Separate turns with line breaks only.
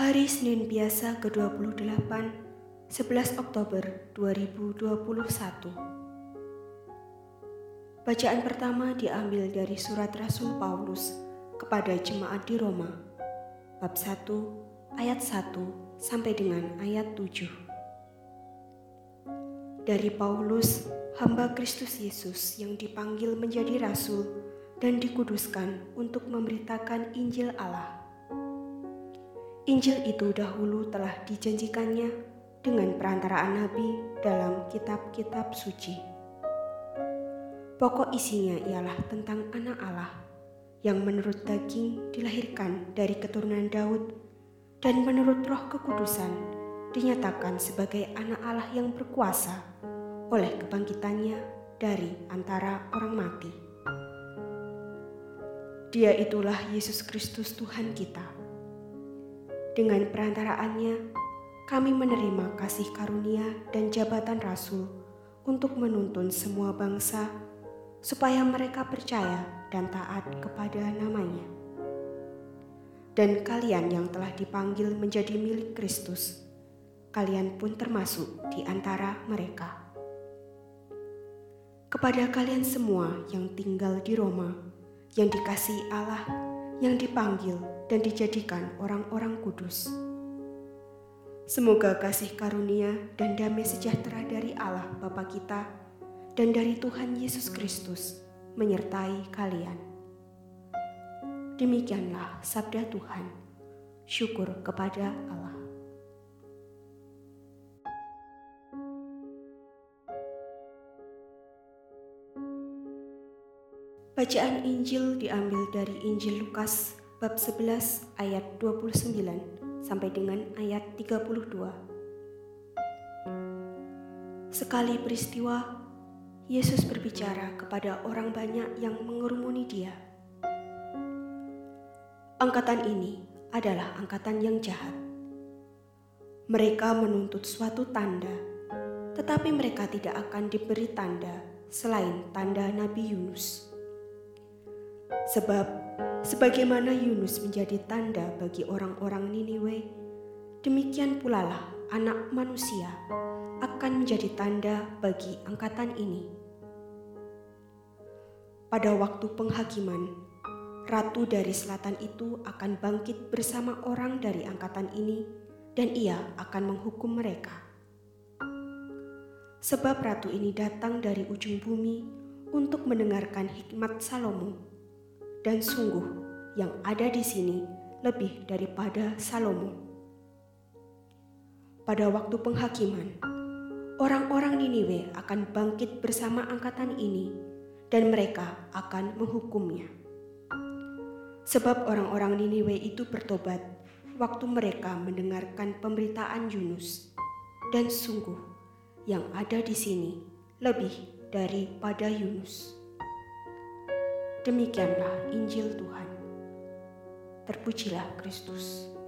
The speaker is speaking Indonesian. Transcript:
Hari Senin biasa ke-28, 11 Oktober 2021. Bacaan pertama diambil dari surat Rasul Paulus kepada jemaat di Roma, bab 1 ayat 1 sampai dengan ayat 7. Dari Paulus, hamba Kristus Yesus yang dipanggil menjadi rasul dan dikuduskan untuk memberitakan Injil Allah Injil itu dahulu telah dijanjikannya dengan perantaraan nabi dalam kitab-kitab suci. Pokok isinya ialah tentang anak Allah yang menurut daging dilahirkan dari keturunan Daud dan menurut roh kekudusan dinyatakan sebagai anak Allah yang berkuasa oleh kebangkitannya dari antara orang mati. Dia itulah Yesus Kristus Tuhan kita dengan perantaraannya, kami menerima kasih karunia dan jabatan rasul untuk menuntun semua bangsa supaya mereka percaya dan taat kepada namanya. Dan kalian yang telah dipanggil menjadi milik Kristus, kalian pun termasuk di antara mereka. Kepada kalian semua yang tinggal di Roma, yang dikasih Allah, yang dipanggil dan dijadikan orang-orang kudus. Semoga kasih karunia dan damai sejahtera dari Allah Bapa kita dan dari Tuhan Yesus Kristus menyertai kalian. Demikianlah sabda Tuhan. Syukur kepada Allah. Bacaan Injil diambil dari Injil Lukas bab 11 ayat 29 sampai dengan ayat 32. Sekali peristiwa, Yesus berbicara kepada orang banyak yang mengerumuni dia. Angkatan ini adalah angkatan yang jahat. Mereka menuntut suatu tanda, tetapi mereka tidak akan diberi tanda selain tanda Nabi Yunus. Sebab Sebagaimana Yunus menjadi tanda bagi orang-orang Niniwe, demikian pula lah anak manusia akan menjadi tanda bagi angkatan ini. Pada waktu penghakiman, ratu dari selatan itu akan bangkit bersama orang dari angkatan ini dan ia akan menghukum mereka. Sebab ratu ini datang dari ujung bumi untuk mendengarkan hikmat Salomo dan sungguh yang ada di sini lebih daripada Salomo. Pada waktu penghakiman, orang-orang Niniwe akan bangkit bersama angkatan ini dan mereka akan menghukumnya. Sebab orang-orang Niniwe itu bertobat waktu mereka mendengarkan pemberitaan Yunus. Dan sungguh yang ada di sini lebih daripada Yunus. Demikianlah Injil Tuhan. Terpujilah Kristus.